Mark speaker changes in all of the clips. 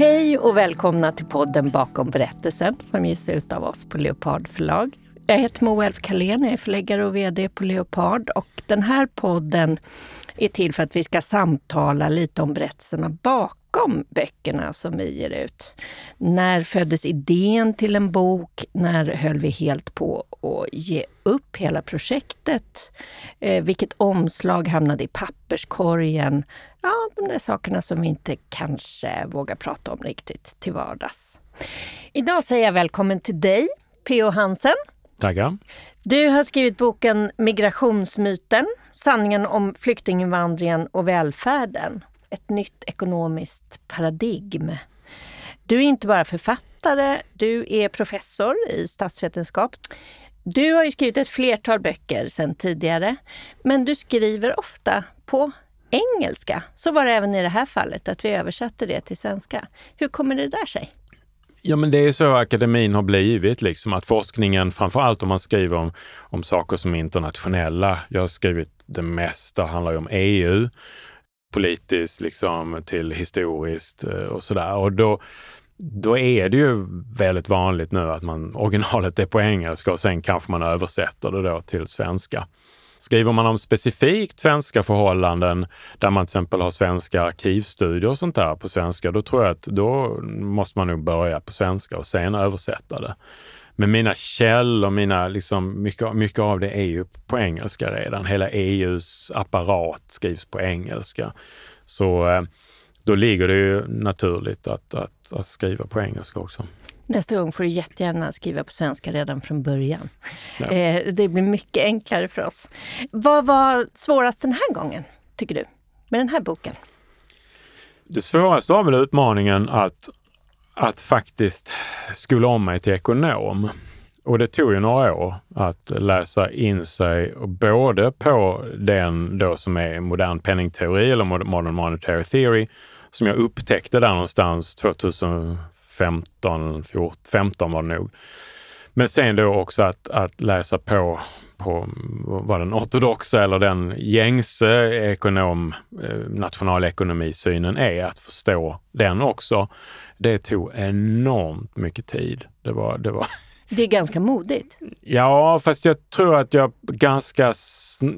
Speaker 1: Hej och välkomna till podden Bakom berättelsen som ges ut av oss på Leopard förlag. Jag heter Moa Elf Kalén, jag är förläggare och VD på Leopard och den här podden är till för att vi ska samtala lite om berättelserna bakom böckerna som vi ger ut. När föddes idén till en bok? När höll vi helt på att ge upp hela projektet? Eh, vilket omslag hamnade i papperskorgen? Ja, de där sakerna som vi inte kanske vågar prata om riktigt till vardags. Idag säger jag välkommen till dig, P.O. Hansen.
Speaker 2: Tackar.
Speaker 1: Du har skrivit boken Migrationsmyten, sanningen om flyktinginvandringen och välfärden. Ett nytt ekonomiskt paradigm. Du är inte bara författare, du är professor i statsvetenskap. Du har skrivit ett flertal böcker sedan tidigare, men du skriver ofta på engelska. Så var det även i det här fallet, att vi översatte det till svenska. Hur kommer det där sig?
Speaker 2: Ja, men det är så akademin har blivit, liksom att forskningen, framför allt om man skriver om, om saker som är internationella. Jag har skrivit det mesta, handlar ju om EU, politiskt liksom till historiskt eh, och sådär. Och då, då är det ju väldigt vanligt nu att man, originalet är på engelska och sen kanske man översätter det då till svenska. Skriver man om specifikt svenska förhållanden där man till exempel har svenska arkivstudier och sånt där på svenska, då tror jag att då måste man nog börja på svenska och sen översätta det. Men mina källor, mina, liksom, mycket, mycket av det är ju på engelska redan. Hela EUs apparat skrivs på engelska. Så eh, då ligger det ju naturligt att, att, att skriva på engelska också.
Speaker 1: Nästa gång får du jättegärna skriva på svenska redan från början. Ja. Eh, det blir mycket enklare för oss. Vad var svårast den här gången, tycker du, med den här boken?
Speaker 2: Det svåraste var väl utmaningen att, att faktiskt skola om mig till ekonom. Och det tog ju några år att läsa in sig både på den då som är modern penningteori eller modern monetary theory som jag upptäckte där någonstans 2015 15, var det nog. Men sen då också att, att läsa på på vad den ortodoxa eller den gängse ekonom, eh, nationalekonomisynen är, att förstå den också. Det tog enormt mycket tid. Det var, det var
Speaker 1: det är ganska modigt.
Speaker 2: Ja, fast jag tror att jag ganska...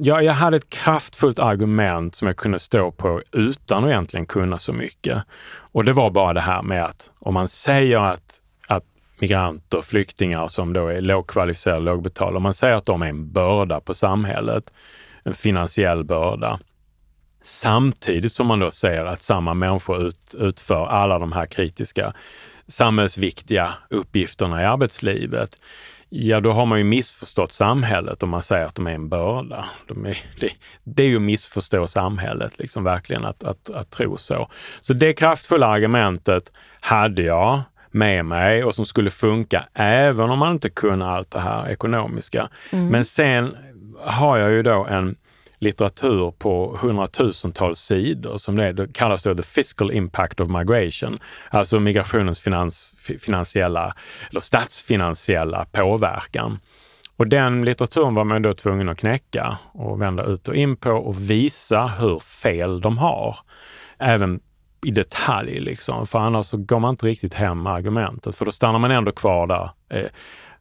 Speaker 2: Jag, jag hade ett kraftfullt argument som jag kunde stå på utan att egentligen kunna så mycket. Och det var bara det här med att om man säger att, att migranter, flyktingar som då är lågkvalificerade, lågbetalda, om man säger att de är en börda på samhället, en finansiell börda, samtidigt som man då säger att samma människor ut, utför alla de här kritiska samhällsviktiga uppgifterna i arbetslivet, ja då har man ju missförstått samhället om man säger att de är en börda. De är, det, det är ju att missförstå samhället, liksom verkligen att, att, att tro så. Så det kraftfulla argumentet hade jag med mig och som skulle funka även om man inte kunde allt det här ekonomiska. Mm. Men sen har jag ju då en litteratur på hundratusentals sidor som det, det kallas då the fiscal impact of migration, alltså migrationens finans, finansiella eller statsfinansiella påverkan. Och den litteraturen var man då tvungen att knäcka och vända ut och in på och visa hur fel de har. Även i detalj liksom, för annars så går man inte riktigt hem med argumentet, för då stannar man ändå kvar där. Eh,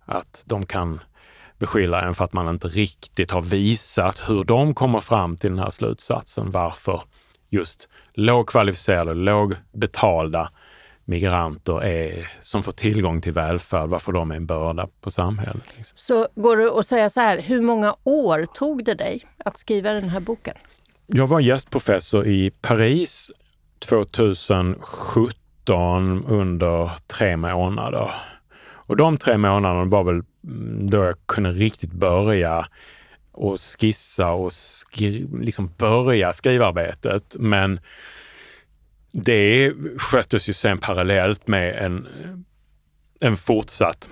Speaker 2: att de kan beskylla en för att man inte riktigt har visat hur de kommer fram till den här slutsatsen. Varför just lågkvalificerade, lågbetalda migranter är, som får tillgång till välfärd, varför de är en börda på samhället. Liksom.
Speaker 1: Så går det att säga så här, hur många år tog det dig att skriva den här boken?
Speaker 2: Jag var gästprofessor i Paris 2017 under tre månader. Och de tre månaderna var väl mm, då jag kunde riktigt börja och skissa och skri liksom börja skrivarbetet. Men det sköttes ju sen parallellt med en, en fortsatt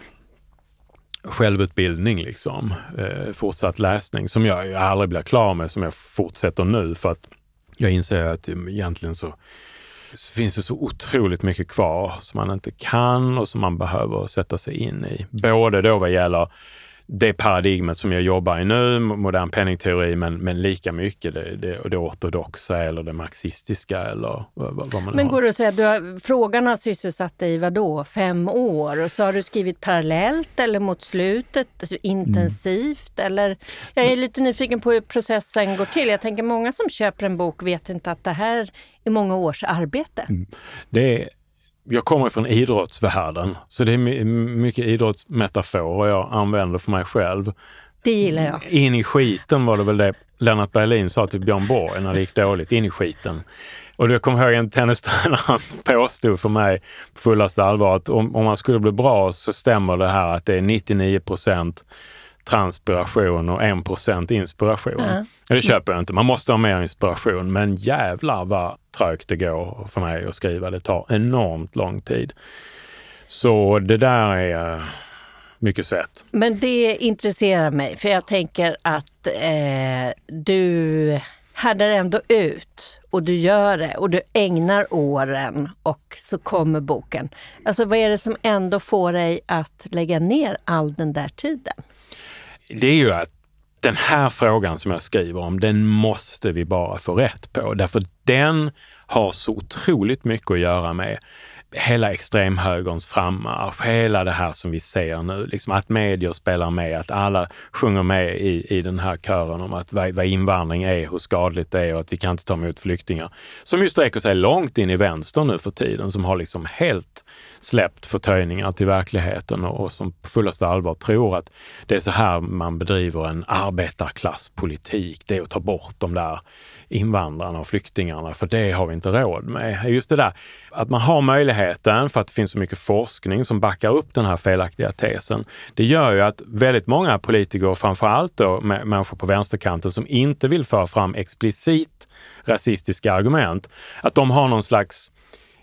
Speaker 2: självutbildning, liksom. Eh, fortsatt läsning som jag aldrig blir klar med, som jag fortsätter nu för att jag inser att mm, egentligen så så finns det så otroligt mycket kvar som man inte kan och som man behöver sätta sig in i. Både då vad gäller det paradigmet som jag jobbar i nu, modern penningteori, men, men lika mycket det, det, det ortodoxa eller det marxistiska eller vad, vad man
Speaker 1: Men
Speaker 2: har.
Speaker 1: går det att säga, du har, frågan har sysselsatt dig i vadå, fem år? Och så har du skrivit parallellt eller mot slutet, alltså intensivt? Mm. Eller, jag är lite nyfiken på hur processen går till. Jag tänker många som köper en bok vet inte att det här är många års arbete. Mm.
Speaker 2: Det jag kommer från idrottsvärlden, så det är mycket idrottsmetaforer jag använder för mig själv.
Speaker 1: Det gillar jag.
Speaker 2: In i skiten var det väl det Lennart Berlin sa till Björn Borg när det gick dåligt. In i skiten. Och jag kommer ihåg en tennistränare påstod för mig på fullaste allvar att om, om man skulle bli bra så stämmer det här att det är 99 procent transpiration och 1 inspiration. Ja. Det köper jag inte. Man måste ha mer inspiration, men jävlar vad trögt det går för mig att skriva. Det tar enormt lång tid. Så det där är mycket svett.
Speaker 1: Men det intresserar mig, för jag tänker att eh, du härdar ändå ut och du gör det och du ägnar åren och så kommer boken. Alltså vad är det som ändå får dig att lägga ner all den där tiden?
Speaker 2: Det är ju att den här frågan som jag skriver om, den måste vi bara få rätt på. Därför den har så otroligt mycket att göra med hela extremhögerns frammarsch, hela det här som vi ser nu, liksom att medier spelar med, att alla sjunger med i, i den här kören om att vad, vad invandring är, hur skadligt det är och att vi kan inte ta emot flyktingar. Som ju sträcker sig långt in i vänster nu för tiden, som har liksom helt släppt förtöjningar till verkligheten och, och som på fullaste allvar tror att det är så här man bedriver en arbetarklasspolitik. Det är att ta bort de där invandrarna och flyktingarna, för det har vi inte råd med. Just det där att man har möjligheten, för att det finns så mycket forskning som backar upp den här felaktiga tesen. Det gör ju att väldigt många politiker, framför allt då människor på vänsterkanten som inte vill föra fram explicit rasistiska argument, att de har någon slags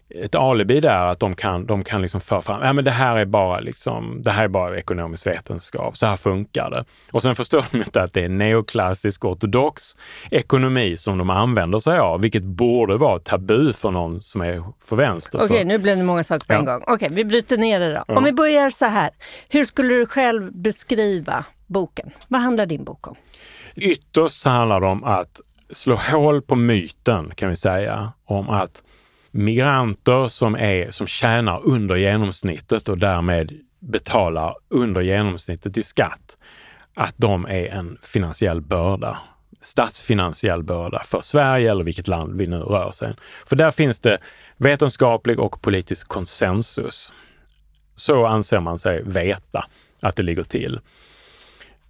Speaker 2: ett alibi där att de kan, de kan liksom föra fram, ja men det här är bara liksom, det här är bara ekonomisk vetenskap, så här funkar det. Och sen förstår de inte att det är neoklassisk ortodox ekonomi som de använder sig av, vilket borde vara tabu för någon som är för vänster.
Speaker 1: Okej, okay, nu blev det många saker på ja. en gång. Okej, okay, vi bryter ner det då. Ja. Om vi börjar så här, hur skulle du själv beskriva boken? Vad handlar din bok om?
Speaker 2: Ytterst så handlar det om att slå hål på myten, kan vi säga, om att migranter som, är, som tjänar under genomsnittet och därmed betalar under genomsnittet i skatt, att de är en finansiell börda statsfinansiell börda för Sverige eller vilket land vi nu rör sig För där finns det vetenskaplig och politisk konsensus. Så anser man sig veta att det ligger till.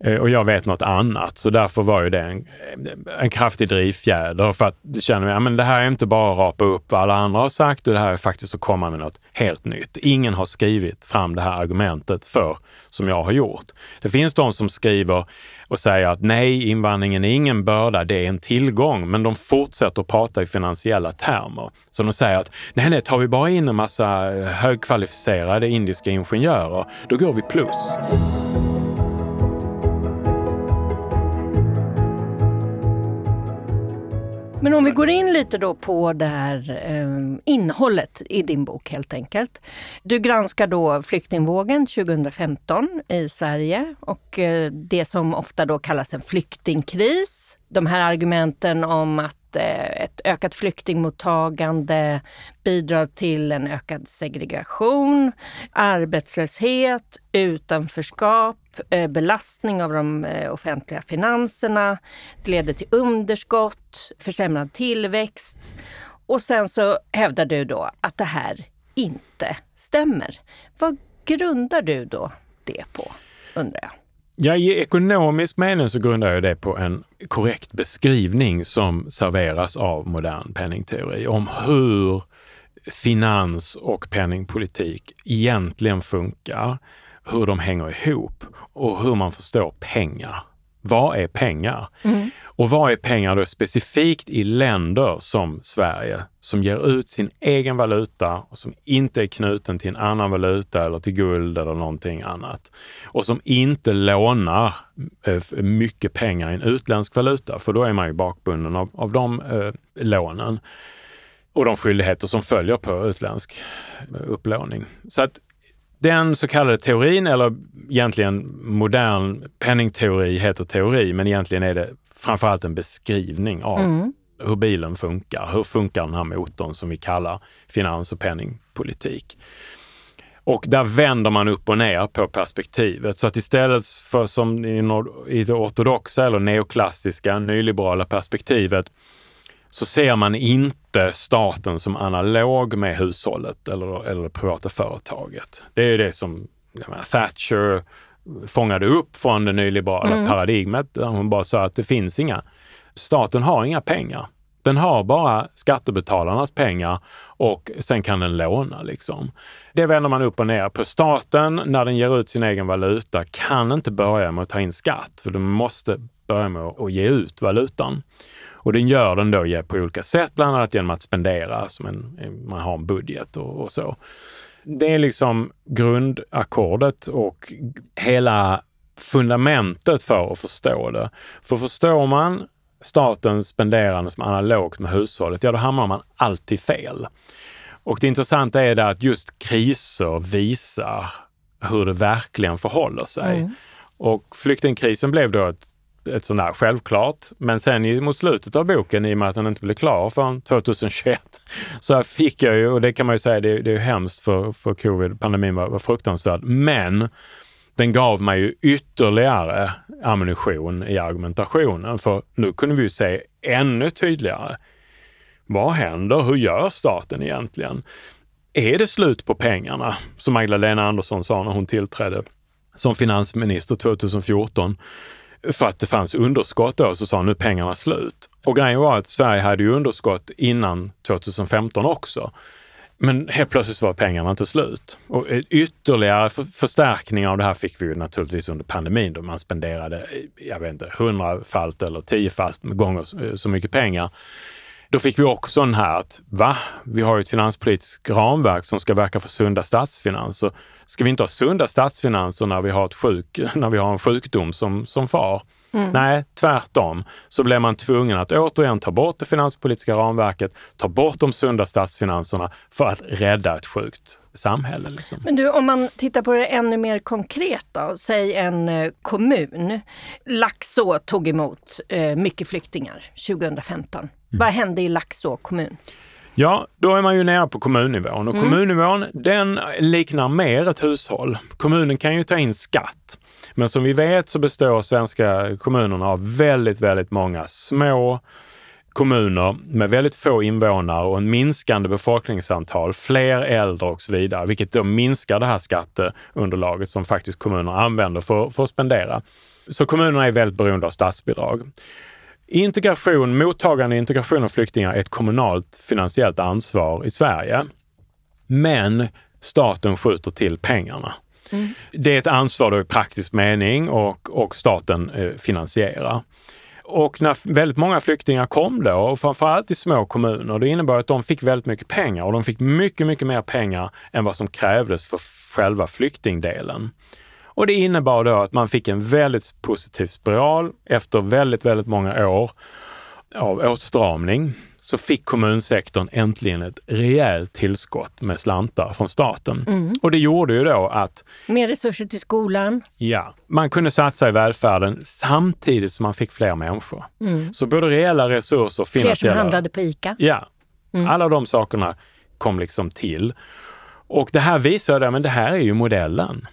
Speaker 2: Eh, och jag vet något annat, så därför var ju det en, en kraftig drivfjäder för att det känner jag, men det här är inte bara att rapa upp vad alla andra har sagt och det här är faktiskt att komma med något helt nytt. Ingen har skrivit fram det här argumentet för som jag har gjort. Det finns de som skriver och säger att nej, invandringen är ingen börda, det är en tillgång, men de fortsätter att prata i finansiella termer. Så de säger att nej, nej, tar vi bara in en massa högkvalificerade indiska ingenjörer, då går vi plus.
Speaker 1: Men om vi går in lite då på det här eh, innehållet i din bok helt enkelt. Du granskar då flyktingvågen 2015 i Sverige och eh, det som ofta då kallas en flyktingkris. De här argumenten om att Eh, ett ökat flyktingmottagande bidrar till en ökad segregation, arbetslöshet, utanförskap, Eh, belastning av de eh, offentliga finanserna. Det leder till underskott, försämrad tillväxt. Och sen så hävdar du då att det här inte stämmer. Vad grundar du då det på, undrar jag?
Speaker 2: Ja, i ekonomisk mening så grundar jag det på en korrekt beskrivning som serveras av modern penningteori om hur finans och penningpolitik egentligen funkar, hur de hänger ihop och hur man förstår pengar vad är pengar? Mm. Och vad är pengar då specifikt i länder som Sverige som ger ut sin egen valuta och som inte är knuten till en annan valuta eller till guld eller någonting annat. Och som inte lånar eh, mycket pengar i en utländsk valuta, för då är man ju bakbunden av, av de eh, lånen och de skyldigheter som följer på utländsk eh, upplåning. Så att Den så kallade teorin, eller egentligen modern penningteori heter teori, men egentligen är det framförallt en beskrivning av mm. hur bilen funkar. Hur funkar den här motorn som vi kallar finans och penningpolitik? Och där vänder man upp och ner på perspektivet. Så att istället för som i det ortodoxa eller neoklassiska nyliberala perspektivet så ser man inte staten som analog med hushållet eller, eller det privata företaget. Det är det som menar, Thatcher fångade upp från det nyliberala mm. paradigmet. Där hon bara sa att det finns inga, staten har inga pengar. Den har bara skattebetalarnas pengar och sen kan den låna. Liksom. Det vänder man upp och ner på. Staten, när den ger ut sin egen valuta, kan inte börja med att ta in skatt, för den måste börja med att ge ut valutan. Och den gör den då på olika sätt, bland annat genom att spendera, som en, man har en budget och, och så. Det är liksom grundackordet och hela fundamentet för att förstå det. För förstår man statens spenderande som analogt med hushållet, ja då hamnar man alltid fel. Och det intressanta är det att just kriser visar hur det verkligen förhåller sig. Mm. Och flyktingkrisen blev då ett, ett sånt där självklart. Men sen mot slutet av boken, i och med att den inte blev klar förrän 2021, så fick jag ju, och det kan man ju säga, det, det är hemskt för, för covid, pandemin var, var fruktansvärd. Men den gav mig ju ytterligare ammunition i argumentationen. För nu kunde vi ju se ännu tydligare. Vad händer? Hur gör staten egentligen? Är det slut på pengarna, som Magdalena Andersson sa när hon tillträdde som finansminister 2014? För att det fanns underskott då, så sa han nu pengarna slut. Och grejen var att Sverige hade ju underskott innan 2015 också. Men helt plötsligt var pengarna inte slut. Och ytterligare förstärkning av det här fick vi ju naturligtvis under pandemin då man spenderade, jag vet inte, hundrafalt eller tiofalt gånger så mycket pengar. Då fick vi också den här att, va? Vi har ju ett finanspolitiskt ramverk som ska verka för sunda statsfinanser. Ska vi inte ha sunda statsfinanser när vi har, ett sjuk, när vi har en sjukdom som, som far? Mm. Nej, tvärtom så blev man tvungen att återigen ta bort det finanspolitiska ramverket, ta bort de sunda statsfinanserna för att rädda ett sjukt samhälle. Liksom.
Speaker 1: Men du, om man tittar på det ännu mer konkret då, säg en eh, kommun. Laxå tog emot eh, mycket flyktingar 2015. Mm. Vad hände i Laxå kommun?
Speaker 2: Ja, då är man ju nere på kommunnivån och mm. kommunnivån den liknar mer ett hushåll. Kommunen kan ju ta in skatt. Men som vi vet så består svenska kommunerna av väldigt, väldigt många små kommuner med väldigt få invånare och en minskande befolkningsantal, fler äldre och så vidare, vilket då minskar det här skatteunderlaget som faktiskt kommunerna använder för, för att spendera. Så kommunerna är väldigt beroende av statsbidrag. Integration, mottagande integration av flyktingar är ett kommunalt finansiellt ansvar i Sverige. Men staten skjuter till pengarna. Mm. Det är ett ansvar då i praktisk mening och, och staten eh, finansierar. Och när väldigt många flyktingar kom då, och framförallt i små kommuner, det innebar att de fick väldigt mycket pengar och de fick mycket, mycket mer pengar än vad som krävdes för själva flyktingdelen. Och det innebar då att man fick en väldigt positiv spiral efter väldigt, väldigt många år av åtstramning så fick kommunsektorn äntligen ett rejält tillskott med slantar från staten. Mm. Och det gjorde ju då att...
Speaker 1: Mer resurser till skolan.
Speaker 2: Ja, man kunde satsa i välfärden samtidigt som man fick fler människor. Mm. Så både reella resurser och finansiella...
Speaker 1: Fler som handlade på ICA.
Speaker 2: Ja, mm. alla de sakerna kom liksom till. Och det här visade, men det här är ju modellen.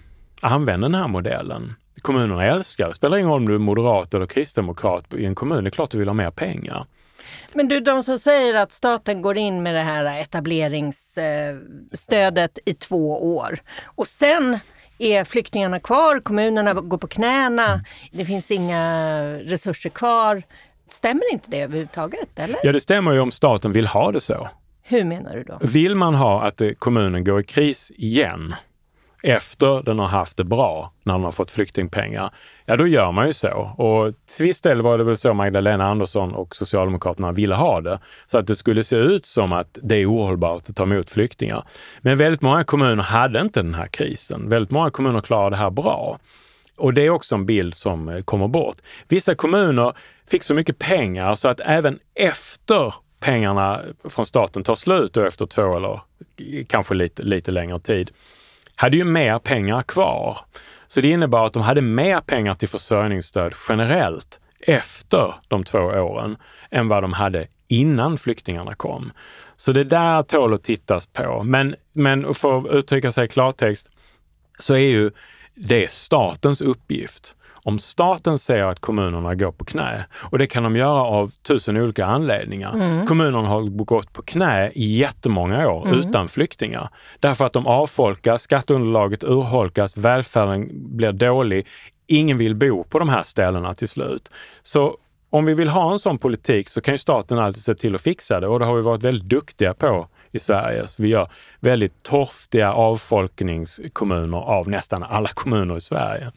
Speaker 2: Använd den här modellen. Kommunerna älskar det. spelar ingen roll om du är moderat eller kristdemokrat i en kommun. Det är klart du vill ha mer pengar.
Speaker 1: Men du, de som säger att staten går in med det här etableringsstödet i två år och sen är flyktingarna kvar, kommunerna går på knäna, mm. det finns inga resurser kvar. Stämmer inte det överhuvudtaget? Eller?
Speaker 2: Ja, det stämmer ju om staten vill ha det så.
Speaker 1: Hur menar du då?
Speaker 2: Vill man ha att kommunen går i kris igen, efter den har haft det bra, när den har fått flyktingpengar, ja då gör man ju så. Och till viss del var det väl så Magdalena Andersson och Socialdemokraterna ville ha det. Så att det skulle se ut som att det är ohållbart att ta emot flyktingar. Men väldigt många kommuner hade inte den här krisen. Väldigt många kommuner klarade det här bra. Och det är också en bild som eh, kommer bort. Vissa kommuner fick så mycket pengar så att även efter pengarna från staten tar slut och efter två eller kanske lite, lite längre tid, hade ju mer pengar kvar. Så det innebar att de hade mer pengar till försörjningsstöd generellt efter de två åren än vad de hade innan flyktingarna kom. Så det där tål att tittas på. Men, men för att uttrycka sig i klartext så är ju det statens uppgift. Om staten ser att kommunerna går på knä, och det kan de göra av tusen olika anledningar. Mm. Kommunerna har gått på knä i jättemånga år mm. utan flyktingar. Därför att de avfolkas, skatteunderlaget urholkas, välfärden blir dålig. Ingen vill bo på de här ställena till slut. Så om vi vill ha en sån politik så kan ju staten alltid se till att fixa det och det har vi varit väldigt duktiga på i Sverige. Så vi gör väldigt torftiga avfolkningskommuner av nästan alla kommuner i Sverige.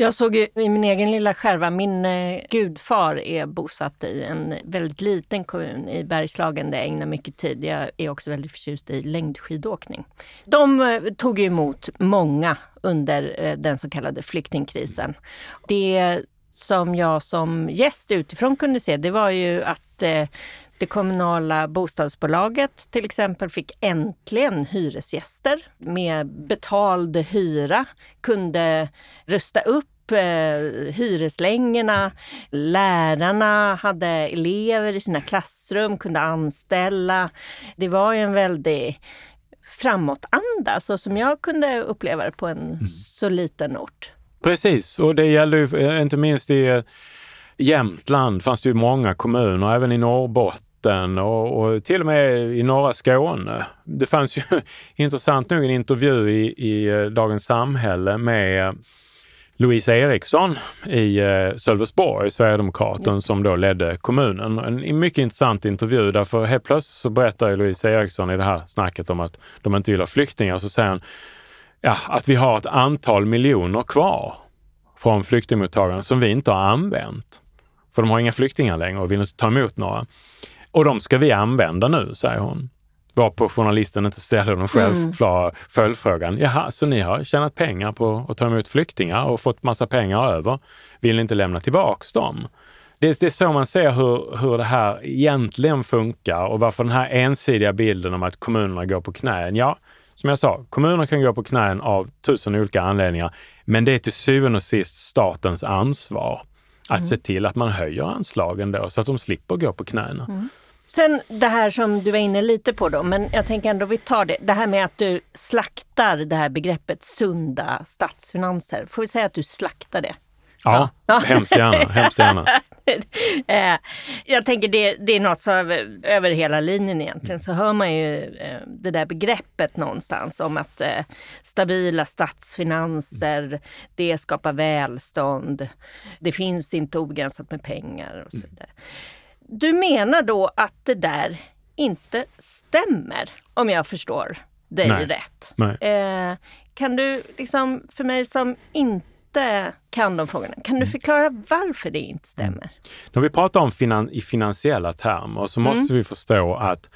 Speaker 1: Jag såg ju i min egen lilla skärva, min eh, gudfar är bosatt i en väldigt liten kommun i Bergslagen där jag ägnar mycket tid. Jag är också väldigt förtjust i längdskidåkning. De eh, tog emot många under eh, den så kallade flyktingkrisen. Det som jag som gäst utifrån kunde se, det var ju att eh, det kommunala bostadsbolaget till exempel fick äntligen hyresgäster med betald hyra, kunde rusta upp eh, hyreslängorna. Lärarna hade elever i sina klassrum, kunde anställa. Det var ju en väldig framåtanda, så som jag kunde uppleva det på en mm. så liten ort.
Speaker 2: Precis, och det gäller ju eh, inte minst i eh, Jämtland fanns det ju många kommuner, även i Norrbotten och, och, till och med i norra Skåne. Det fanns ju intressant nog en intervju i, i eh, Dagens Samhälle med Louise Eriksson i eh, Sölvesborg, Sverigedemokraten, som då ledde kommunen. En mycket intressant intervju därför helt plötsligt så berättar Louise Eriksson i det här snacket om att de inte vill ha flyktingar. Så säger han, ja, att vi har ett antal miljoner kvar från flyktingmottagandet som vi inte har använt. För de har inga flyktingar längre och vill inte ta emot några. Och de ska vi använda nu, säger hon. Varpå journalisten inte ställer den självklara mm. följdfrågan. Jaha, så ni har tjänat pengar på att ta emot flyktingar och fått massa pengar över. Vill ni inte lämna tillbaks dem? Det är, det är så man ser hur, hur det här egentligen funkar och varför den här ensidiga bilden om att kommunerna går på knän. Ja, som jag sa, kommuner kan gå på knän av tusen olika anledningar, men det är till syvende och sist statens ansvar att mm. se till att man höjer anslagen då så att de slipper gå på knäna. Mm.
Speaker 1: Sen det här som du var inne lite på då, men jag tänker ändå vi tar det. Det här med att du slaktar det här begreppet sunda statsfinanser. Får vi säga att du slaktar det?
Speaker 2: Ja, ja. hemskt gärna. hemskt gärna.
Speaker 1: Eh, jag tänker det, det är något så över, över hela linjen egentligen så hör man ju eh, det där begreppet någonstans om att eh, stabila statsfinanser, det skapar välstånd. Det finns inte obegränsat med pengar och så mm. vidare. Du menar då att det där inte stämmer, om jag förstår dig Nej. rätt.
Speaker 2: Nej.
Speaker 1: kan du liksom, för mig som inte inte kan de frågorna. Kan du mm. förklara varför det inte stämmer? Mm.
Speaker 2: När vi pratar om finan i finansiella termer så måste mm. vi förstå att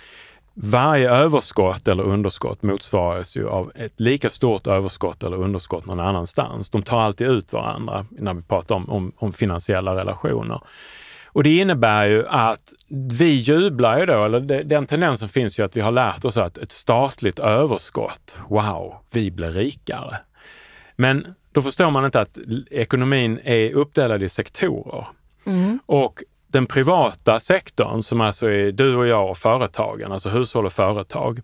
Speaker 2: varje överskott eller underskott motsvaras ju av ett lika stort överskott eller underskott någon annanstans. De tar alltid ut varandra när vi pratar om, om, om finansiella relationer. Och det innebär ju att vi jublar ju då, eller den tendensen finns ju att vi har lärt oss att ett statligt överskott, wow, vi blir rikare. Men då förstår man inte att ekonomin är uppdelad i sektorer. Mm. Och den privata sektorn, som alltså är du och jag och företagen, alltså hushåll och företag.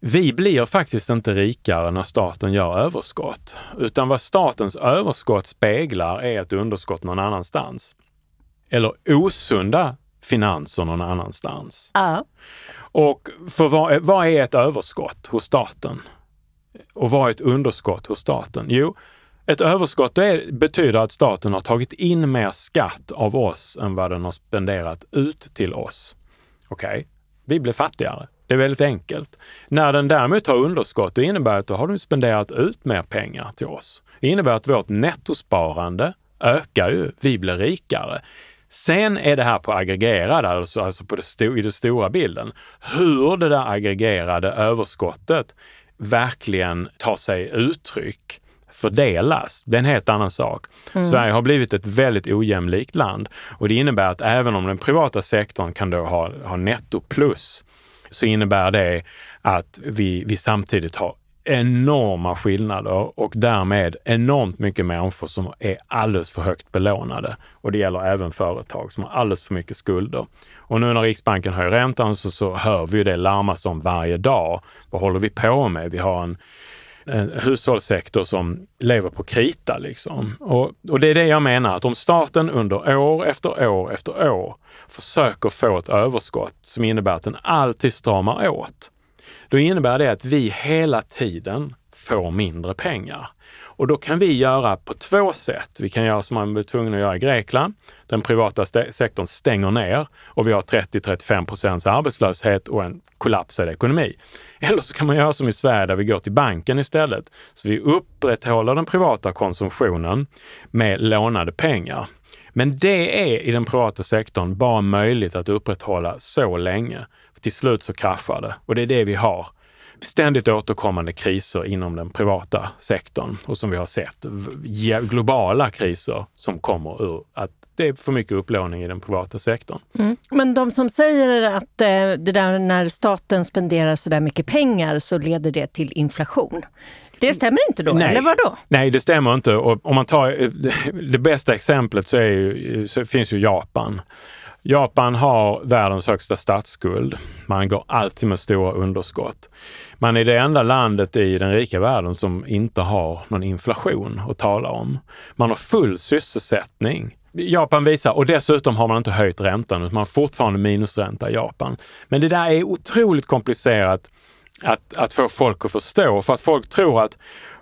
Speaker 2: Vi blir faktiskt inte rikare när staten gör överskott, utan vad statens överskott speglar är ett underskott någon annanstans. Eller osunda finanser någon annanstans.
Speaker 1: Ja.
Speaker 2: Och för vad, vad är ett överskott hos staten? Och vad är ett underskott hos staten? Jo, ett överskott är, betyder att staten har tagit in mer skatt av oss än vad den har spenderat ut till oss. Okej, okay. vi blir fattigare. Det är väldigt enkelt. När den däremot har underskott, det innebär att då har de spenderat ut mer pengar till oss. Det innebär att vårt nettosparande ökar ju. Vi blir rikare. Sen är det här på aggregerad, alltså, alltså på det i den stora bilden. Hur det där aggregerade överskottet verkligen tar sig uttryck fördelas, det är en helt annan sak. Mm. Sverige har blivit ett väldigt ojämlikt land och det innebär att även om den privata sektorn kan då ha, ha netto plus så innebär det att vi, vi samtidigt har enorma skillnader och därmed enormt mycket människor som är alldeles för högt belånade. Och det gäller även företag som har alldeles för mycket skulder. Och nu när Riksbanken höjer räntan så, så hör vi det larmas om varje dag. Vad håller vi på med? Vi har en, en hushållssektor som lever på krita liksom. Och, och det är det jag menar, att om staten under år efter år efter år försöker få ett överskott som innebär att den alltid stramar åt, då innebär det att vi hela tiden får mindre pengar. Och då kan vi göra på två sätt. Vi kan göra som man var tvungen att göra i Grekland. Den privata sektorn stänger ner och vi har 30-35 procents arbetslöshet och en kollapsad ekonomi. Eller så kan man göra som i Sverige där vi går till banken istället. Så vi upprätthåller den privata konsumtionen med lånade pengar. Men det är i den privata sektorn bara möjligt att upprätthålla så länge. Till slut så kraschar det och det är det vi har. Ständigt återkommande kriser inom den privata sektorn och som vi har sett, globala kriser som kommer ur att det är för mycket upplåning i den privata sektorn.
Speaker 1: Mm. Men de som säger att eh, det där när staten spenderar så där mycket pengar så leder det till inflation. Det stämmer inte då,
Speaker 2: Nej.
Speaker 1: eller vadå?
Speaker 2: Nej, det stämmer inte. Och om man tar eh, det bästa exemplet så, ju, så finns ju Japan. Japan har världens högsta statsskuld. Man går alltid med stora underskott. Man är det enda landet i den rika världen som inte har någon inflation att tala om. Man har full sysselsättning. Japan visar, och dessutom har man inte höjt räntan, utan man har fortfarande minusränta i Japan. Men det där är otroligt komplicerat att, att få folk att förstå, för att folk tror att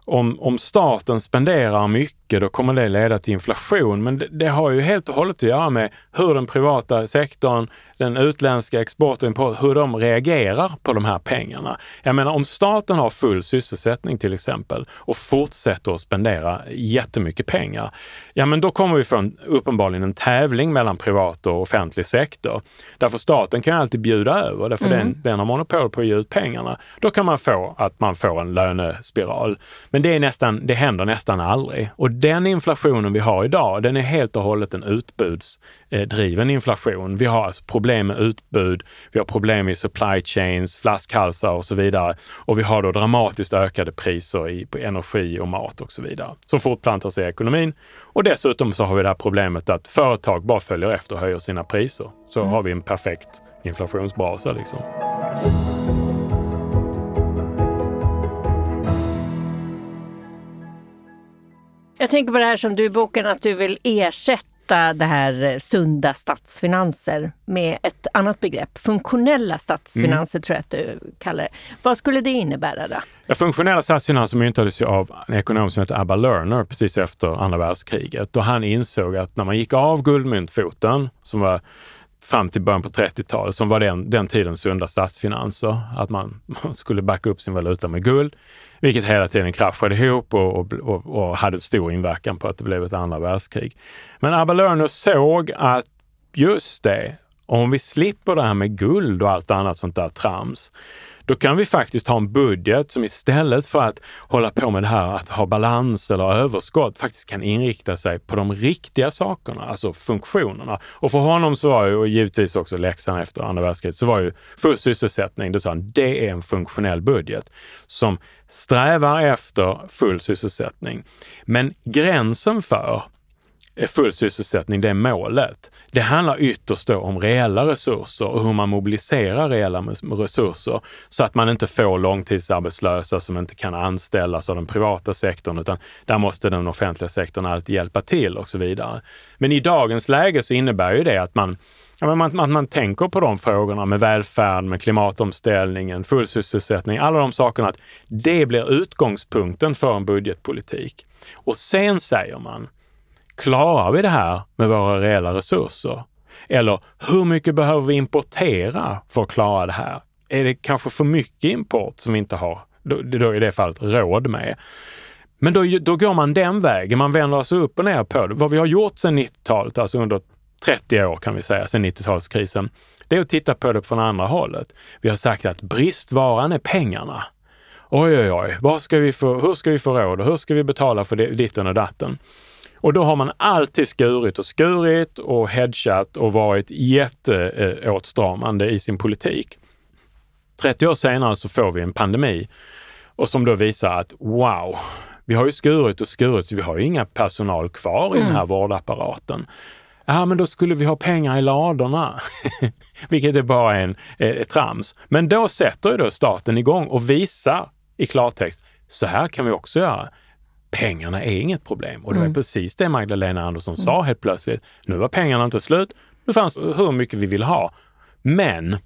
Speaker 2: om, om staten spenderar mycket, då kommer det leda till inflation. Men det, det, har ju helt och hållet att göra med hur den privata sektorn, den utländska export och import, hur de reagerar på de här pengarna. Jag menar om staten har full sysselsättning till exempel och fortsätter att spendera jättemycket pengar, ja men då kommer vi få en, uppenbarligen en tävling mellan privat och offentlig sektor. Därför staten kan alltid bjuda över, därför mm. den, den har monopol på att ge ut pengarna. Då kan man få att man får en lönespiral. Men det, är nästan, det händer nästan aldrig. Och den inflationen vi har idag, den är helt och hållet en utbudsdriven inflation. Vi har alltså problem med utbud, vi har problem i supply chains, flaskhalsar och så vidare. Och vi har då dramatiskt ökade priser i, på energi och mat och så vidare som fortplantar sig i ekonomin. Och dessutom så har vi det här problemet att företag bara följer efter och höjer sina priser. Så mm. har vi en perfekt inflationsbrasa liksom.
Speaker 1: Jag tänker på det här som du i boken, att du vill ersätta det här eh, sunda statsfinanser med ett annat begrepp. Funktionella statsfinanser mm. tror jag att du kallar det. Vad skulle det innebära då?
Speaker 2: Ja, funktionella statsfinanser myntades ju av en ekonom som heter Abba Lerner precis efter andra världskriget. Och han insåg att när man gick av guldmyntfoten, som var fram till början på 30-talet som var den, den tidens sunda statsfinanser. Att man, man, skulle backa upp sin valuta med guld, vilket hela tiden kraschade ihop och, och, och, och hade stor inverkan på att det blev ett andra världskrig. Men Abba såg att just det, om vi slipper det här med guld och allt annat sånt där trams, då kan vi faktiskt ha en budget som istället för att hålla på med det här att ha balans eller överskott faktiskt kan inrikta sig på de riktiga sakerna, alltså funktionerna. Och för honom så var ju, och givetvis också läxan efter andra världskriget, så var ju full sysselsättning, det sa han, det är en funktionell budget som strävar efter full sysselsättning. Men gränsen för full sysselsättning, det är målet. Det handlar ytterst då om reella resurser och hur man mobiliserar reella resurser så att man inte får långtidsarbetslösa som inte kan anställas av den privata sektorn, utan där måste den offentliga sektorn alltid hjälpa till och så vidare. Men i dagens läge så innebär ju det att man Ja, man, man, man tänker på de frågorna med välfärd, med klimatomställningen, full sysselsättning, alla de sakerna, att det blir utgångspunkten för en budgetpolitik. Och sen säger man, Klarar vi det här med våra reella resurser? Eller hur mycket behöver vi importera för att klara det här? Är det kanske för mycket import som vi inte har, då, då i det fallet, råd med? Men då, då går man den vägen, man vänder sig upp och ner på det. Vad vi har gjort sedan 90-talet, alltså under 30 år kan vi säga, sedan 90-talskrisen, det är att titta på det från andra hållet. Vi har sagt att bristvaran är pengarna. Oj, oj, oj, vad ska vi få, hur ska vi få råd och hur ska vi betala för det, ditten och datten? Och då har man alltid skurit och skurit och hedgat och varit jätteåtstramande i sin politik. 30 år senare så får vi en pandemi och som då visar att wow, vi har ju skurit och skurit, så vi har ju inga personal kvar i den här vårdapparaten. Ja, men då skulle vi ha pengar i ladorna. Vilket är bara en, ett trams. Men då sätter ju då staten igång och visar i klartext, så här kan vi också göra. Pengarna är inget problem. Och det var
Speaker 1: Mm.
Speaker 2: precis det Magdalena Andersson sa helt plötsligt. Nu var pengarna inte slut. Nu fanns hur mycket vi vill ha. Men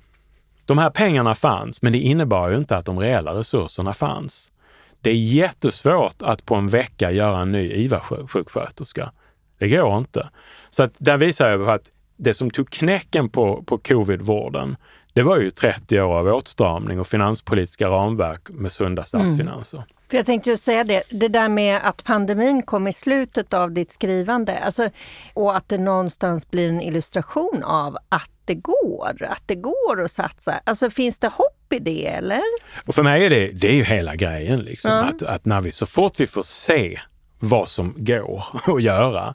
Speaker 2: de här pengarna fanns, men det innebar ju inte att de reella resurserna fanns. Det är jättesvårt att på en vecka göra en ny IVA-sjuksköterska. Det går inte. Så att där visar jag på att det som tog knäcken på, på covid-vården, det var ju 30 år av åtstramning och finanspolitiska ramverk med sunda statsfinanser.
Speaker 1: För jag tänkte ju säga det, det där med att pandemin kom i slutet av ditt skrivande alltså, och att det någonstans blir en illustration av att det går, att det går att satsa. Alltså finns det hopp i det eller?
Speaker 2: Och för mig är det, det är ju hela grejen. Liksom,
Speaker 1: Ja.
Speaker 2: att, att när vi så fort vi får se vad som går att göra,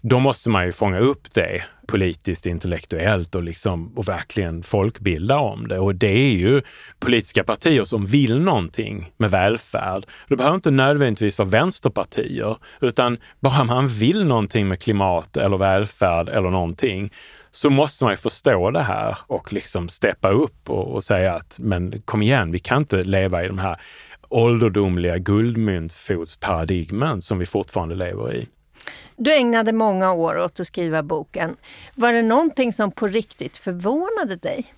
Speaker 2: då måste man ju fånga upp det politiskt, intellektuellt och, liksom, och verkligen folkbilda om det. Och det är ju politiska partier som vill någonting med välfärd. Det behöver inte nödvändigtvis vara vänsterpartier, utan bara man vill någonting med klimat eller välfärd eller någonting, så måste man ju förstå det här och liksom steppa upp och, och säga att men kom igen, vi kan inte leva i de här ålderdomliga guldmyntfotsparadigmen som vi fortfarande lever i.
Speaker 1: Du ägnade många år åt att skriva boken. Var det någonting som på riktigt förvånade dig?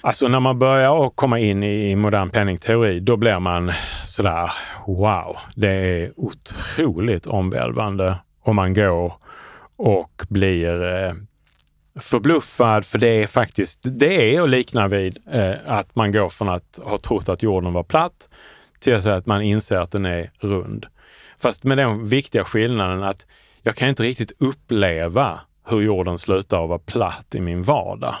Speaker 2: Alltså när man börjar att komma in i modern penningteori, då blir man sådär wow, det är otroligt omvälvande om man går och blir eh, förbluffad, för det är faktiskt, det är att likna vid eh, att man går från att ha trott att jorden var platt till att man inser att den är rund. Fast med den viktiga skillnaden att jag kan inte riktigt uppleva hur jorden slutar att vara platt i min vardag.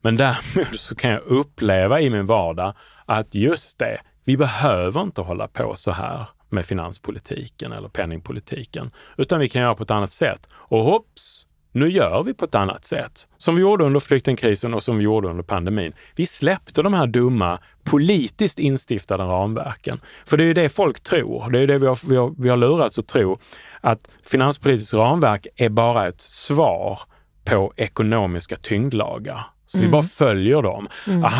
Speaker 2: Men däremot så kan jag uppleva i min vardag att just det, vi behöver inte hålla på så här med finanspolitiken eller penningpolitiken, utan vi kan göra på ett annat sätt. Och hopps, nu gör vi på ett annat sätt. Som vi gjorde under flyktingkrisen och som vi gjorde under pandemin. Vi släppte de här dumma, politiskt instiftade ramverken. För det är ju det folk tror. Det är ju det vi har, vi har, vi har lurats att tro. Att finanspolitiskt ramverk är bara ett svar på ekonomiska tyngdlagar. Så vi bara följer dem.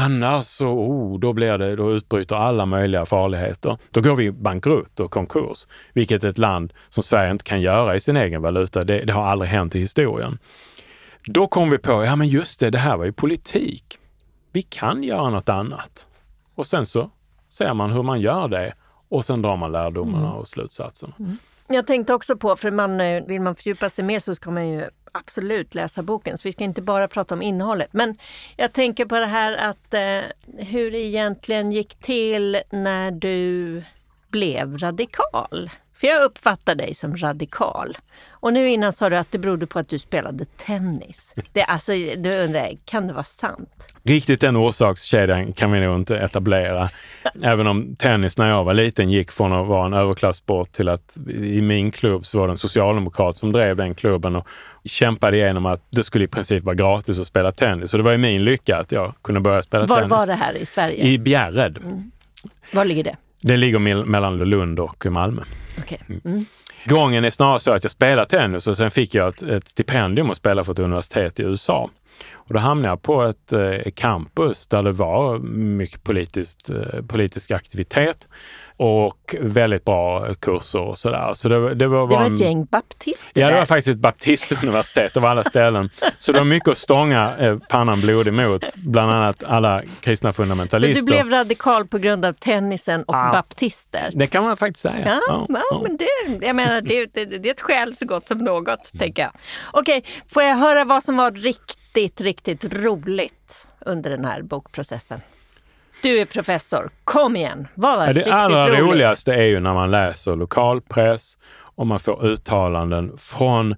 Speaker 2: Annars så, oh, då blir det, då utbryter alla möjliga farligheter. Då går vi bankrutt och konkurs, vilket ett land som Sverige inte kan göra i sin egen valuta. Det, det har aldrig hänt i historien. Då kom vi på, ja men just det, det här var ju politik. Vi kan göra något annat. Och sen så ser man hur man gör det och sen drar man lärdomarna och slutsatserna.
Speaker 1: Jag tänkte också på, för man, eh, vill man fördjupa sig mer så ska man ju absolut läsa boken. Så vi ska inte bara prata om innehållet. Men jag tänker på det här att eh, hur det egentligen gick till när du blev radikal. För jag uppfattar dig som radikal. Och nu innan sa du att det berodde på att du spelade tennis. Det, alltså, du undrar, kan det vara sant?
Speaker 2: Riktigt den orsakskedjan kan vi nog inte etablera. Även om tennis när jag var liten gick från att vara en överklassport till att i min klubb så var det en socialdemokrat som drev den klubben och kämpade igenom att det skulle i princip vara gratis att spela tennis. Så det var ju min lycka att jag kunde börja spela
Speaker 1: Var
Speaker 2: tennis.
Speaker 1: var det här i Sverige?
Speaker 2: I Bjärred.
Speaker 1: Var ligger det?
Speaker 2: Det ligger mel- mellan Lund och Malmö.
Speaker 1: Okej. Mm.
Speaker 2: Gången är snarare så att jag spelade tennis och sen fick jag ett, ett stipendium att spela för ett universitet i USA. Och då hamnade jag på ett eh, campus där det var mycket politiskt, eh, politisk aktivitet och väldigt bra kurser och sådär. Så det, det var,
Speaker 1: Det var
Speaker 2: en-
Speaker 1: ett gäng baptister
Speaker 2: Ja, det var faktiskt ett baptistuniversitet av alla ställen. Så det var mycket att stånga eh, pannan blodig mot, bland annat alla kristna
Speaker 1: Så
Speaker 2: fundamentalister.
Speaker 1: du blev radikal på grund av tennisen och
Speaker 2: Ja.
Speaker 1: baptister?
Speaker 2: Det kan man faktiskt säga.
Speaker 1: Ja, ja, men det, jag menar, det, det, det är ett skäl så gott som något, tänker jag. Okej, får jag höra vad som var riktigt, riktigt roligt under den här bokprocessen? Du är professor, kom igen! Vad var
Speaker 2: Ja, det
Speaker 1: riktigt
Speaker 2: allra
Speaker 1: roligt?
Speaker 2: roligaste är ju när man läser lokalpress och man får uttalanden från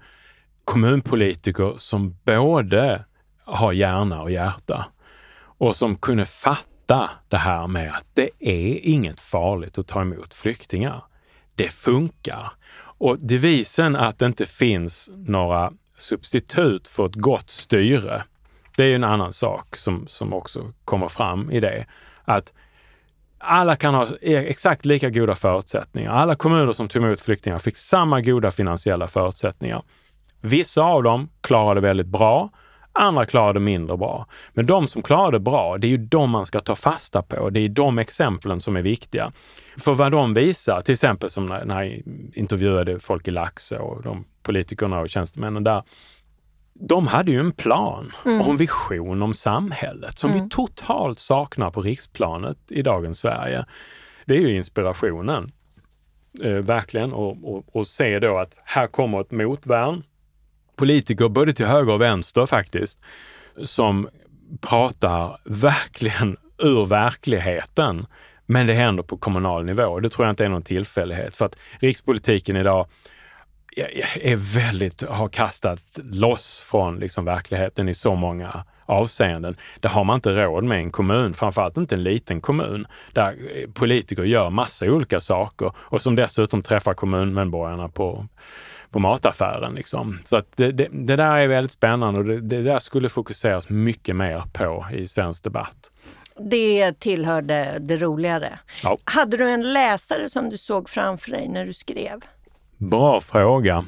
Speaker 2: kommunpolitiker som både har hjärna och hjärta och som kunde fatta det här med att det är inget farligt att ta emot flyktingar. Det funkar. Och devisen att det inte finns några substitut för ett gott styre, det är ju en annan sak som, som också kommer fram i det. Att alla kan ha e- exakt lika goda förutsättningar. Alla kommuner som tog emot flyktingar fick samma goda finansiella förutsättningar. Vissa av dem klarade väldigt bra, andra klarade mindre bra. Men de som klarade bra, det är ju de man ska ta fasta på. Det är de exemplen som är viktiga. För vad de visar, till exempel som när, när jag intervjuade folk i Laxå och de politikerna och tjänstemännen där, de hade ju en plan mm. och en vision om samhället som mm. vi totalt saknar på riksplanet i dagens Sverige. Det är ju inspirationen. Eh, verkligen. Och, och, och se då att här kommer ett motvärn. Politiker både till höger och vänster faktiskt, som pratar verkligen ur verkligheten. Men det händer på kommunal nivå. Det tror jag inte är någon tillfällighet. För att rikspolitiken idag är väldigt, har kastat loss från liksom verkligheten i så många avseenden. Det har man inte råd med i en kommun, framförallt inte en liten kommun där politiker gör massa olika saker och som dessutom träffar kommunmedborgarna på, på mataffären. Liksom. Så att det, det, det där är väldigt spännande och det, det där skulle fokuseras mycket mer på i svensk debatt.
Speaker 1: Det tillhörde det roligare. Ja. Hade du en läsare som du såg framför dig när du skrev?
Speaker 2: Bra fråga.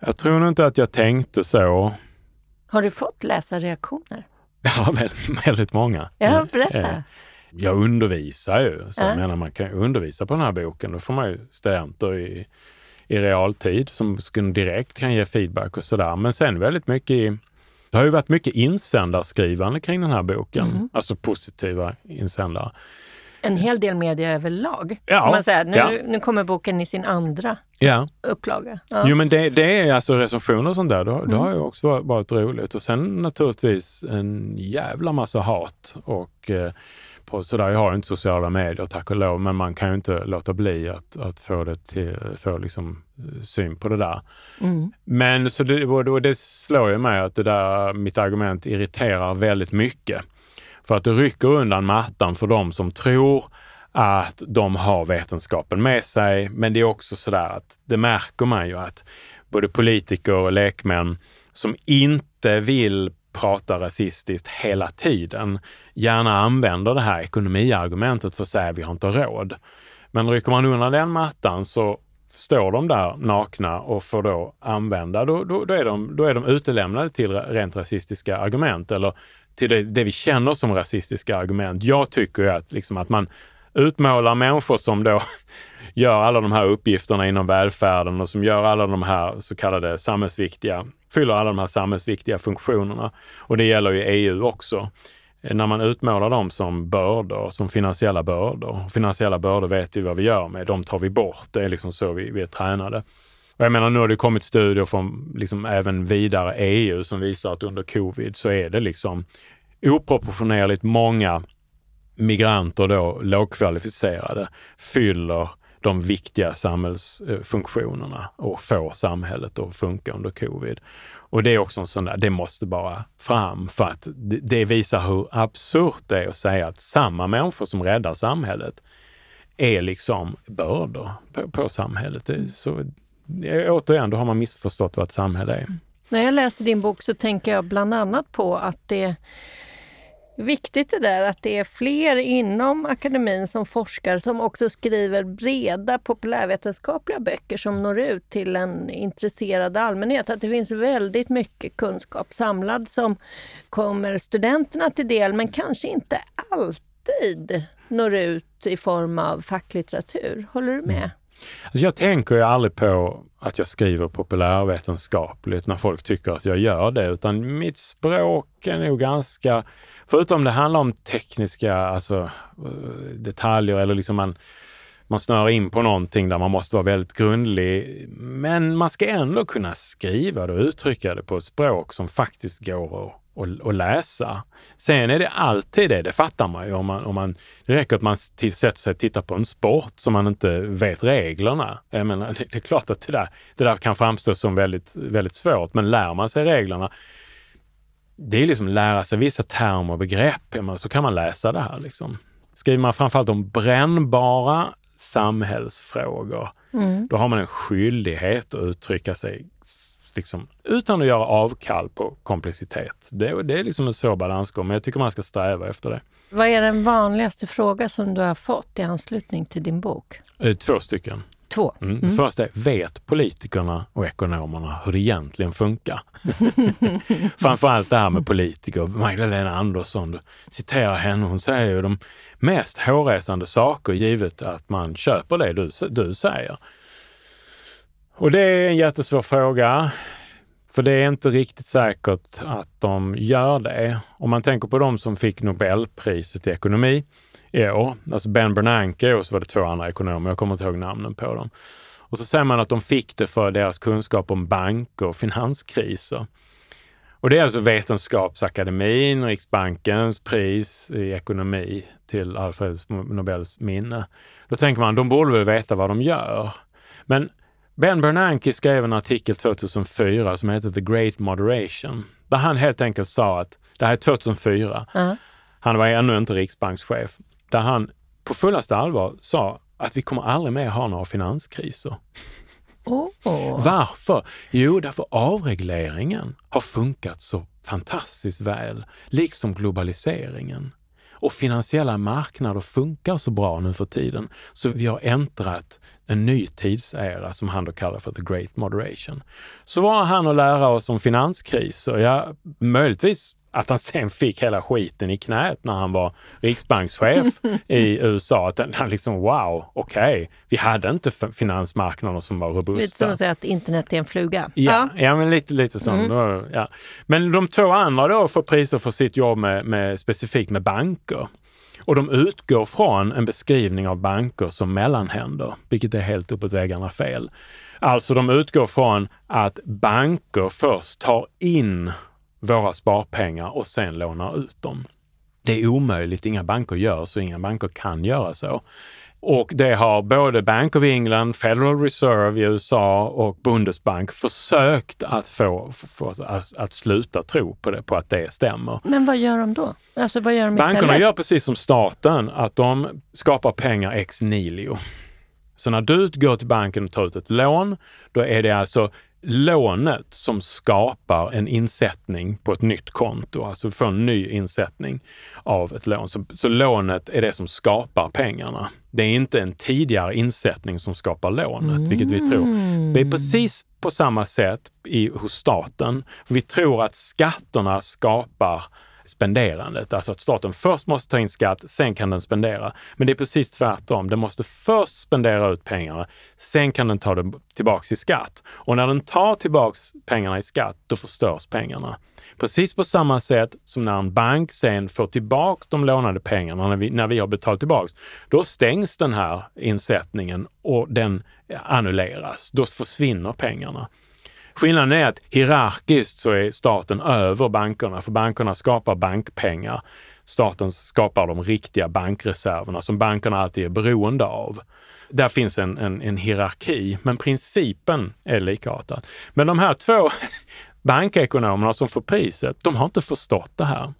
Speaker 2: Jag tror nog inte att jag tänkte så.
Speaker 1: Har du fått läsarreaktioner?
Speaker 2: Ja, väldigt, väldigt många.
Speaker 1: Ja, berätta. Eh,
Speaker 2: jag undervisar ju, så jag menar man kan undervisa på den här boken. Då får man ju studenter i, i realtid som direkt kan ge feedback och sådär. Men sen väldigt mycket i, det har ju varit mycket insändarskrivande kring den här boken, mm. alltså positiva insändare
Speaker 1: en hel del media överlag. Ja, man säger. Nu, ja. nu kommer boken i sin andra ja. upplaga.
Speaker 2: Ja. Jo men det, det är alltså recensioner och sånt där. Det, mm. det har ju också varit, varit, roligt. Och sen naturligtvis en jävla massa hat och eh, på, sådär, jag har inte sociala medier tack och lov, men man kan ju inte låta bli att, att få det till, få liksom eh, syn på det där. Mm. Men så det, och det slår ju mig att det där, mitt argument irriterar väldigt mycket. För att det rycker undan mattan för de som tror att de har vetenskapen med sig. Men det är också sådär att det märker man ju att både politiker och lekmän som inte vill pratar rasistiskt hela tiden gärna använder det här ekonomiargumentet för att säga vi har inte råd. Men rycker man undan den mattan så står de där nakna och får då använda, då, då, då, är, de, då är de utelämnade till rent rasistiska argument eller till det, det vi känner som rasistiska argument. Jag tycker ju att, liksom, att man utmålar människor som då gör alla de här uppgifterna inom välfärden och som gör alla de här så kallade samhällsviktiga, fyller alla de här samhällsviktiga funktionerna. Och det gäller ju EU också. När man utmålar dem som bördor, som finansiella bördor. Finansiella bördor vet vi vad vi gör med, de tar vi bort. Det är liksom så vi, vi är tränade. Och jag menar, nu har det kommit studier från liksom även vidare EU som visar att under covid så är det liksom oproportionerligt många migranter då, lågkvalificerade, fyller de viktiga samhällsfunktionerna och får samhället att funka under covid. Och det är också en sån där, det måste bara fram för att det, visar hur absurt det är att säga att samma människor som räddar samhället är liksom bördor på, på samhället. Så återigen, då har man missförstått vad ett samhälle är. Mm.
Speaker 1: När jag läser din bok så tänker jag bland annat på att det är viktigt det där att det är fler inom akademin som forskar som också skriver breda populärvetenskapliga böcker som når ut till en intresserad allmänhet. Att det finns väldigt mycket kunskap samlad som kommer studenterna till del men kanske inte alltid når ut i form av facklitteratur. Håller du med? Mm.
Speaker 2: Alltså jag tänker ju aldrig på att jag skriver populärvetenskapligt när folk tycker att jag gör det, utan mitt språk är nog ganska, förutom det handlar om tekniska alltså, eh, detaljer eller liksom man, man snör in på någonting där man måste vara väldigt grundlig. Men man ska ändå kunna skriva det och uttrycka det på ett språk som faktiskt går att och, och, läsa. Sen är det alltid det, det fattar man ju. Om man, om man, det räcker att man sätter sig och tittar på en sport som man inte vet reglerna. Jag menar, det, det är klart att det där, det där kan framstå som väldigt, väldigt svårt, men lär man sig reglerna det är liksom lära sig vissa termer och begrepp, så kan man läsa det här. Liksom. Skriver man framförallt om brännbara samhällsfrågor, mm. då har man en skyldighet att uttrycka sig liksom, utan att göra avkall på komplexitet. Det, det är liksom en svår balansgång, men jag tycker man ska sträva efter det.
Speaker 1: Vad är den vanligaste fråga som du har fått i anslutning till din bok?
Speaker 2: Eh, två stycken.
Speaker 1: Två.
Speaker 2: Mm. Mm. Först är, vet politikerna och ekonomerna hur det egentligen funkar? Framförallt det här med politiker. Magdalena Andersson, du citerar henne, hon säger ju de mest hårresande saker givet att man köper det du, du säger. Och det är en jättesvår fråga. För det är inte riktigt säkert att de gör det. Om man tänker på de som fick Nobelpriset i ekonomi i år, alltså Ben Bernanke och så var det två andra ekonomer, jag kommer inte ihåg namnen på dem. Och så säger man att de fick det för deras kunskap om banker och finanskriser. Och det är alltså Vetenskapsakademin, Riksbankens pris i ekonomi till Alfred Nobels minne. Då tänker man, de borde väl veta vad de gör. Men Ben Bernanke skrev en artikel 2004 som heter The Great Moderation, där han helt enkelt sa att, det här är 2004, uh. han var ännu inte riksbankschef, där han på fullaste allvar sa att vi kommer aldrig mer ha några finanskriser.
Speaker 1: Oh.
Speaker 2: Varför? Jo, därför avregleringen har funkat så fantastiskt väl, liksom globaliseringen. Och finansiella marknader funkar så bra nu för tiden, så vi har äntrat en ny tidsära som han då kallar för the great moderation. Så vad har han att lära oss om finanskriser? Ja, möjligtvis att han sen fick hela skiten i knät när han var riksbankschef i USA. Att han liksom, wow, okej, okay. vi hade inte finansmarknader som var robusta.
Speaker 1: Lite som att säga att internet är en fluga.
Speaker 2: Ja, ja. ja men lite, lite så. Mm. Ja. Men de två andra då får priser för sitt jobb med, med, specifikt med banker. Och de utgår från en beskrivning av banker som mellanhänder, vilket är helt uppåt väggarna fel. Alltså de utgår från att banker först tar in våra sparpengar och sen lånar ut dem. Det är omöjligt, inga banker gör så, inga banker kan göra så. Och det har både Bank of England, Federal Reserve i USA och Bundesbank försökt att få, få att, att, sluta tro på, det, på att det stämmer.
Speaker 1: Men vad gör de då? Alltså, vad gör de
Speaker 2: Bankerna istället? gör precis som staten, att de skapar pengar ex nihilo. Så när du går till banken och tar ut ett lån, då är det alltså lånet som skapar en insättning på ett nytt konto, alltså du får en ny insättning av ett lån. Så, så lånet är det som skapar pengarna. Det är inte en tidigare insättning som skapar lånet, mm. vilket vi tror. Det är precis på samma sätt i, hos staten. Vi tror att skatterna skapar spenderandet. Alltså att staten först måste ta in skatt, sen kan den spendera. Men det är precis tvärtom. Den måste först spendera ut pengarna, sen kan den ta dem tillbaks i skatt. Och när den tar tillbaks pengarna i skatt, då förstörs pengarna. Precis på samma sätt som när en bank sen får tillbaks de lånade pengarna när vi, när vi har betalat tillbaks, då stängs den här insättningen och den annulleras. Då försvinner pengarna. Skillnaden är att hierarkiskt så är staten över bankerna, för bankerna skapar bankpengar. Staten skapar de riktiga bankreserverna som bankerna alltid är beroende av. Där finns en, en, en hierarki, men principen är likartad. Men de här två bankekonomerna som får priset, de har inte förstått det här.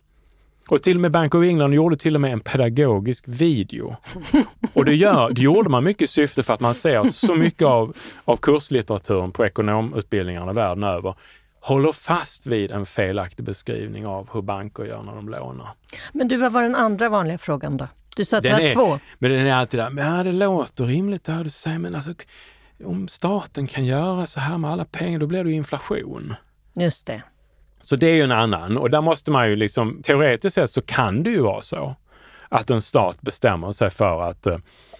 Speaker 2: Och till och med Bank of England gjorde till och med en pedagogisk video. Och det, gör, det gjorde man mycket i syfte för att man ser så mycket av, av kurslitteraturen på ekonomutbildningarna världen över håller fast vid en felaktig beskrivning av hur banker gör när de lånar.
Speaker 1: Men du, vad var den andra vanliga frågan då? Du sa att det var två.
Speaker 2: Men den är alltid där, men ja, det låter rimligt det här du säger, men alltså om staten kan göra så här med alla pengar, då blir det inflation.
Speaker 1: Just det.
Speaker 2: Så det är ju en annan och där måste man ju liksom, teoretiskt sett så kan det ju vara så att en stat bestämmer sig för att eh,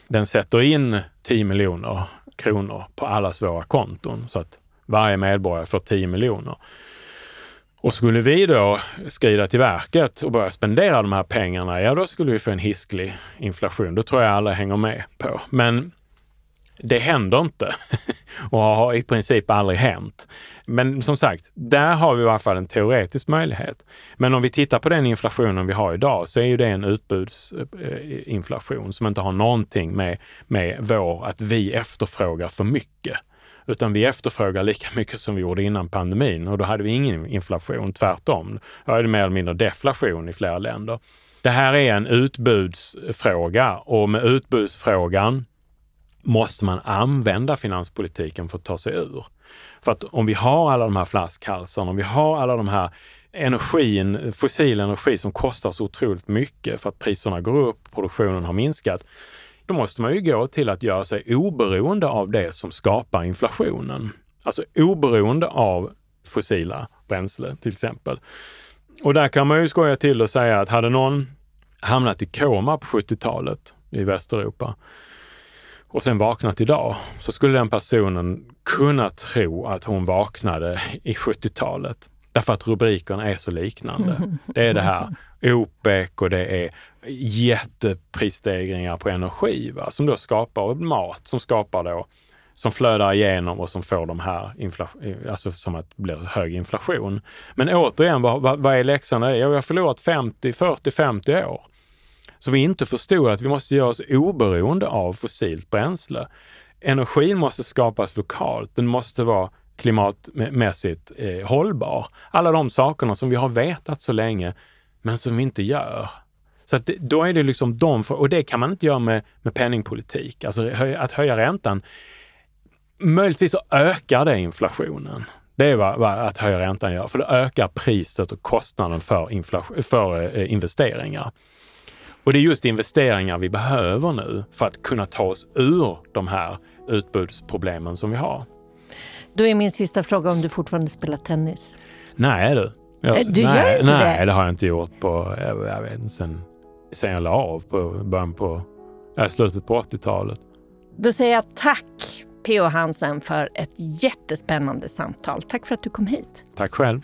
Speaker 2: den sätter in 10 miljoner kronor på allas våra konton så att varje medborgare får 10 miljoner. Och skulle vi då skrida till verket och börja spendera de här pengarna, ja då skulle vi få en hisklig inflation. Då tror jag alla hänger med på. Men det händer inte och har i princip aldrig hänt. Men som sagt, där har vi i alla fall en teoretisk möjlighet. Men om vi tittar på den inflationen vi har idag så är ju det en utbudsinflation eh, som inte har någonting med, med vår, att vi efterfrågar för mycket. Utan vi efterfrågar lika mycket som vi gjorde innan pandemin och då hade vi ingen inflation, tvärtom. Då är det mer eller mindre deflation i flera länder. Det här är en utbudsfråga och med utbudsfrågan måste man använda finanspolitiken för att ta sig ur. För att om vi har alla de här flaskhalsarna, om vi har alla de här energin, fossil energi som kostar så otroligt mycket för att priserna går upp, produktionen har minskat, då måste man ju gå till att göra sig oberoende av det som skapar inflationen. Alltså oberoende av fossila bränsle till exempel. Och där kan man ju skoja till och säga att hade någon hamnat i koma på 70-talet i Västeuropa och sen vaknat idag, så skulle den personen kunna tro att hon vaknade i 70-talet. Därför att rubrikerna är så liknande. Det är det här OPEC och det är jätteprisstegringar på energi va? som då skapar mat, som skapar då som flödar igenom och som får de här, alltså som att det blir hög inflation. Men återigen, vad, vad, vad är läxan? Jag har förlorat 50, 40, 50 år. Så vi inte förstod att vi måste göra oss oberoende av fossilt bränsle. Energin måste skapas lokalt. Den måste vara klimatmässigt eh, hållbar. Alla de sakerna som vi har vetat så länge, men som vi inte gör. Så att det, då är det liksom de, och det kan man inte göra med, med penningpolitik. Alltså att höja räntan, möjligtvis så ökar det inflationen. Det är vad, vad att höja räntan gör, för det ökar priset och kostnaden för, för eh, investeringar. Och det är just investeringar vi behöver nu för att kunna ta oss ur de här utbudsproblemen som vi har.
Speaker 1: Då är min sista fråga om du fortfarande spelar tennis?
Speaker 2: Nej du. Jag,
Speaker 1: eh, du
Speaker 2: nej,
Speaker 1: gör inte
Speaker 2: nej,
Speaker 1: det?
Speaker 2: det har jag inte gjort på, jag, jag vet inte, sen, sen jag la av på början på, ja, slutet på 80-talet.
Speaker 1: Då säger jag tack P.O. Hansen för ett jättespännande samtal. Tack för att du kom hit.
Speaker 2: Tack själv.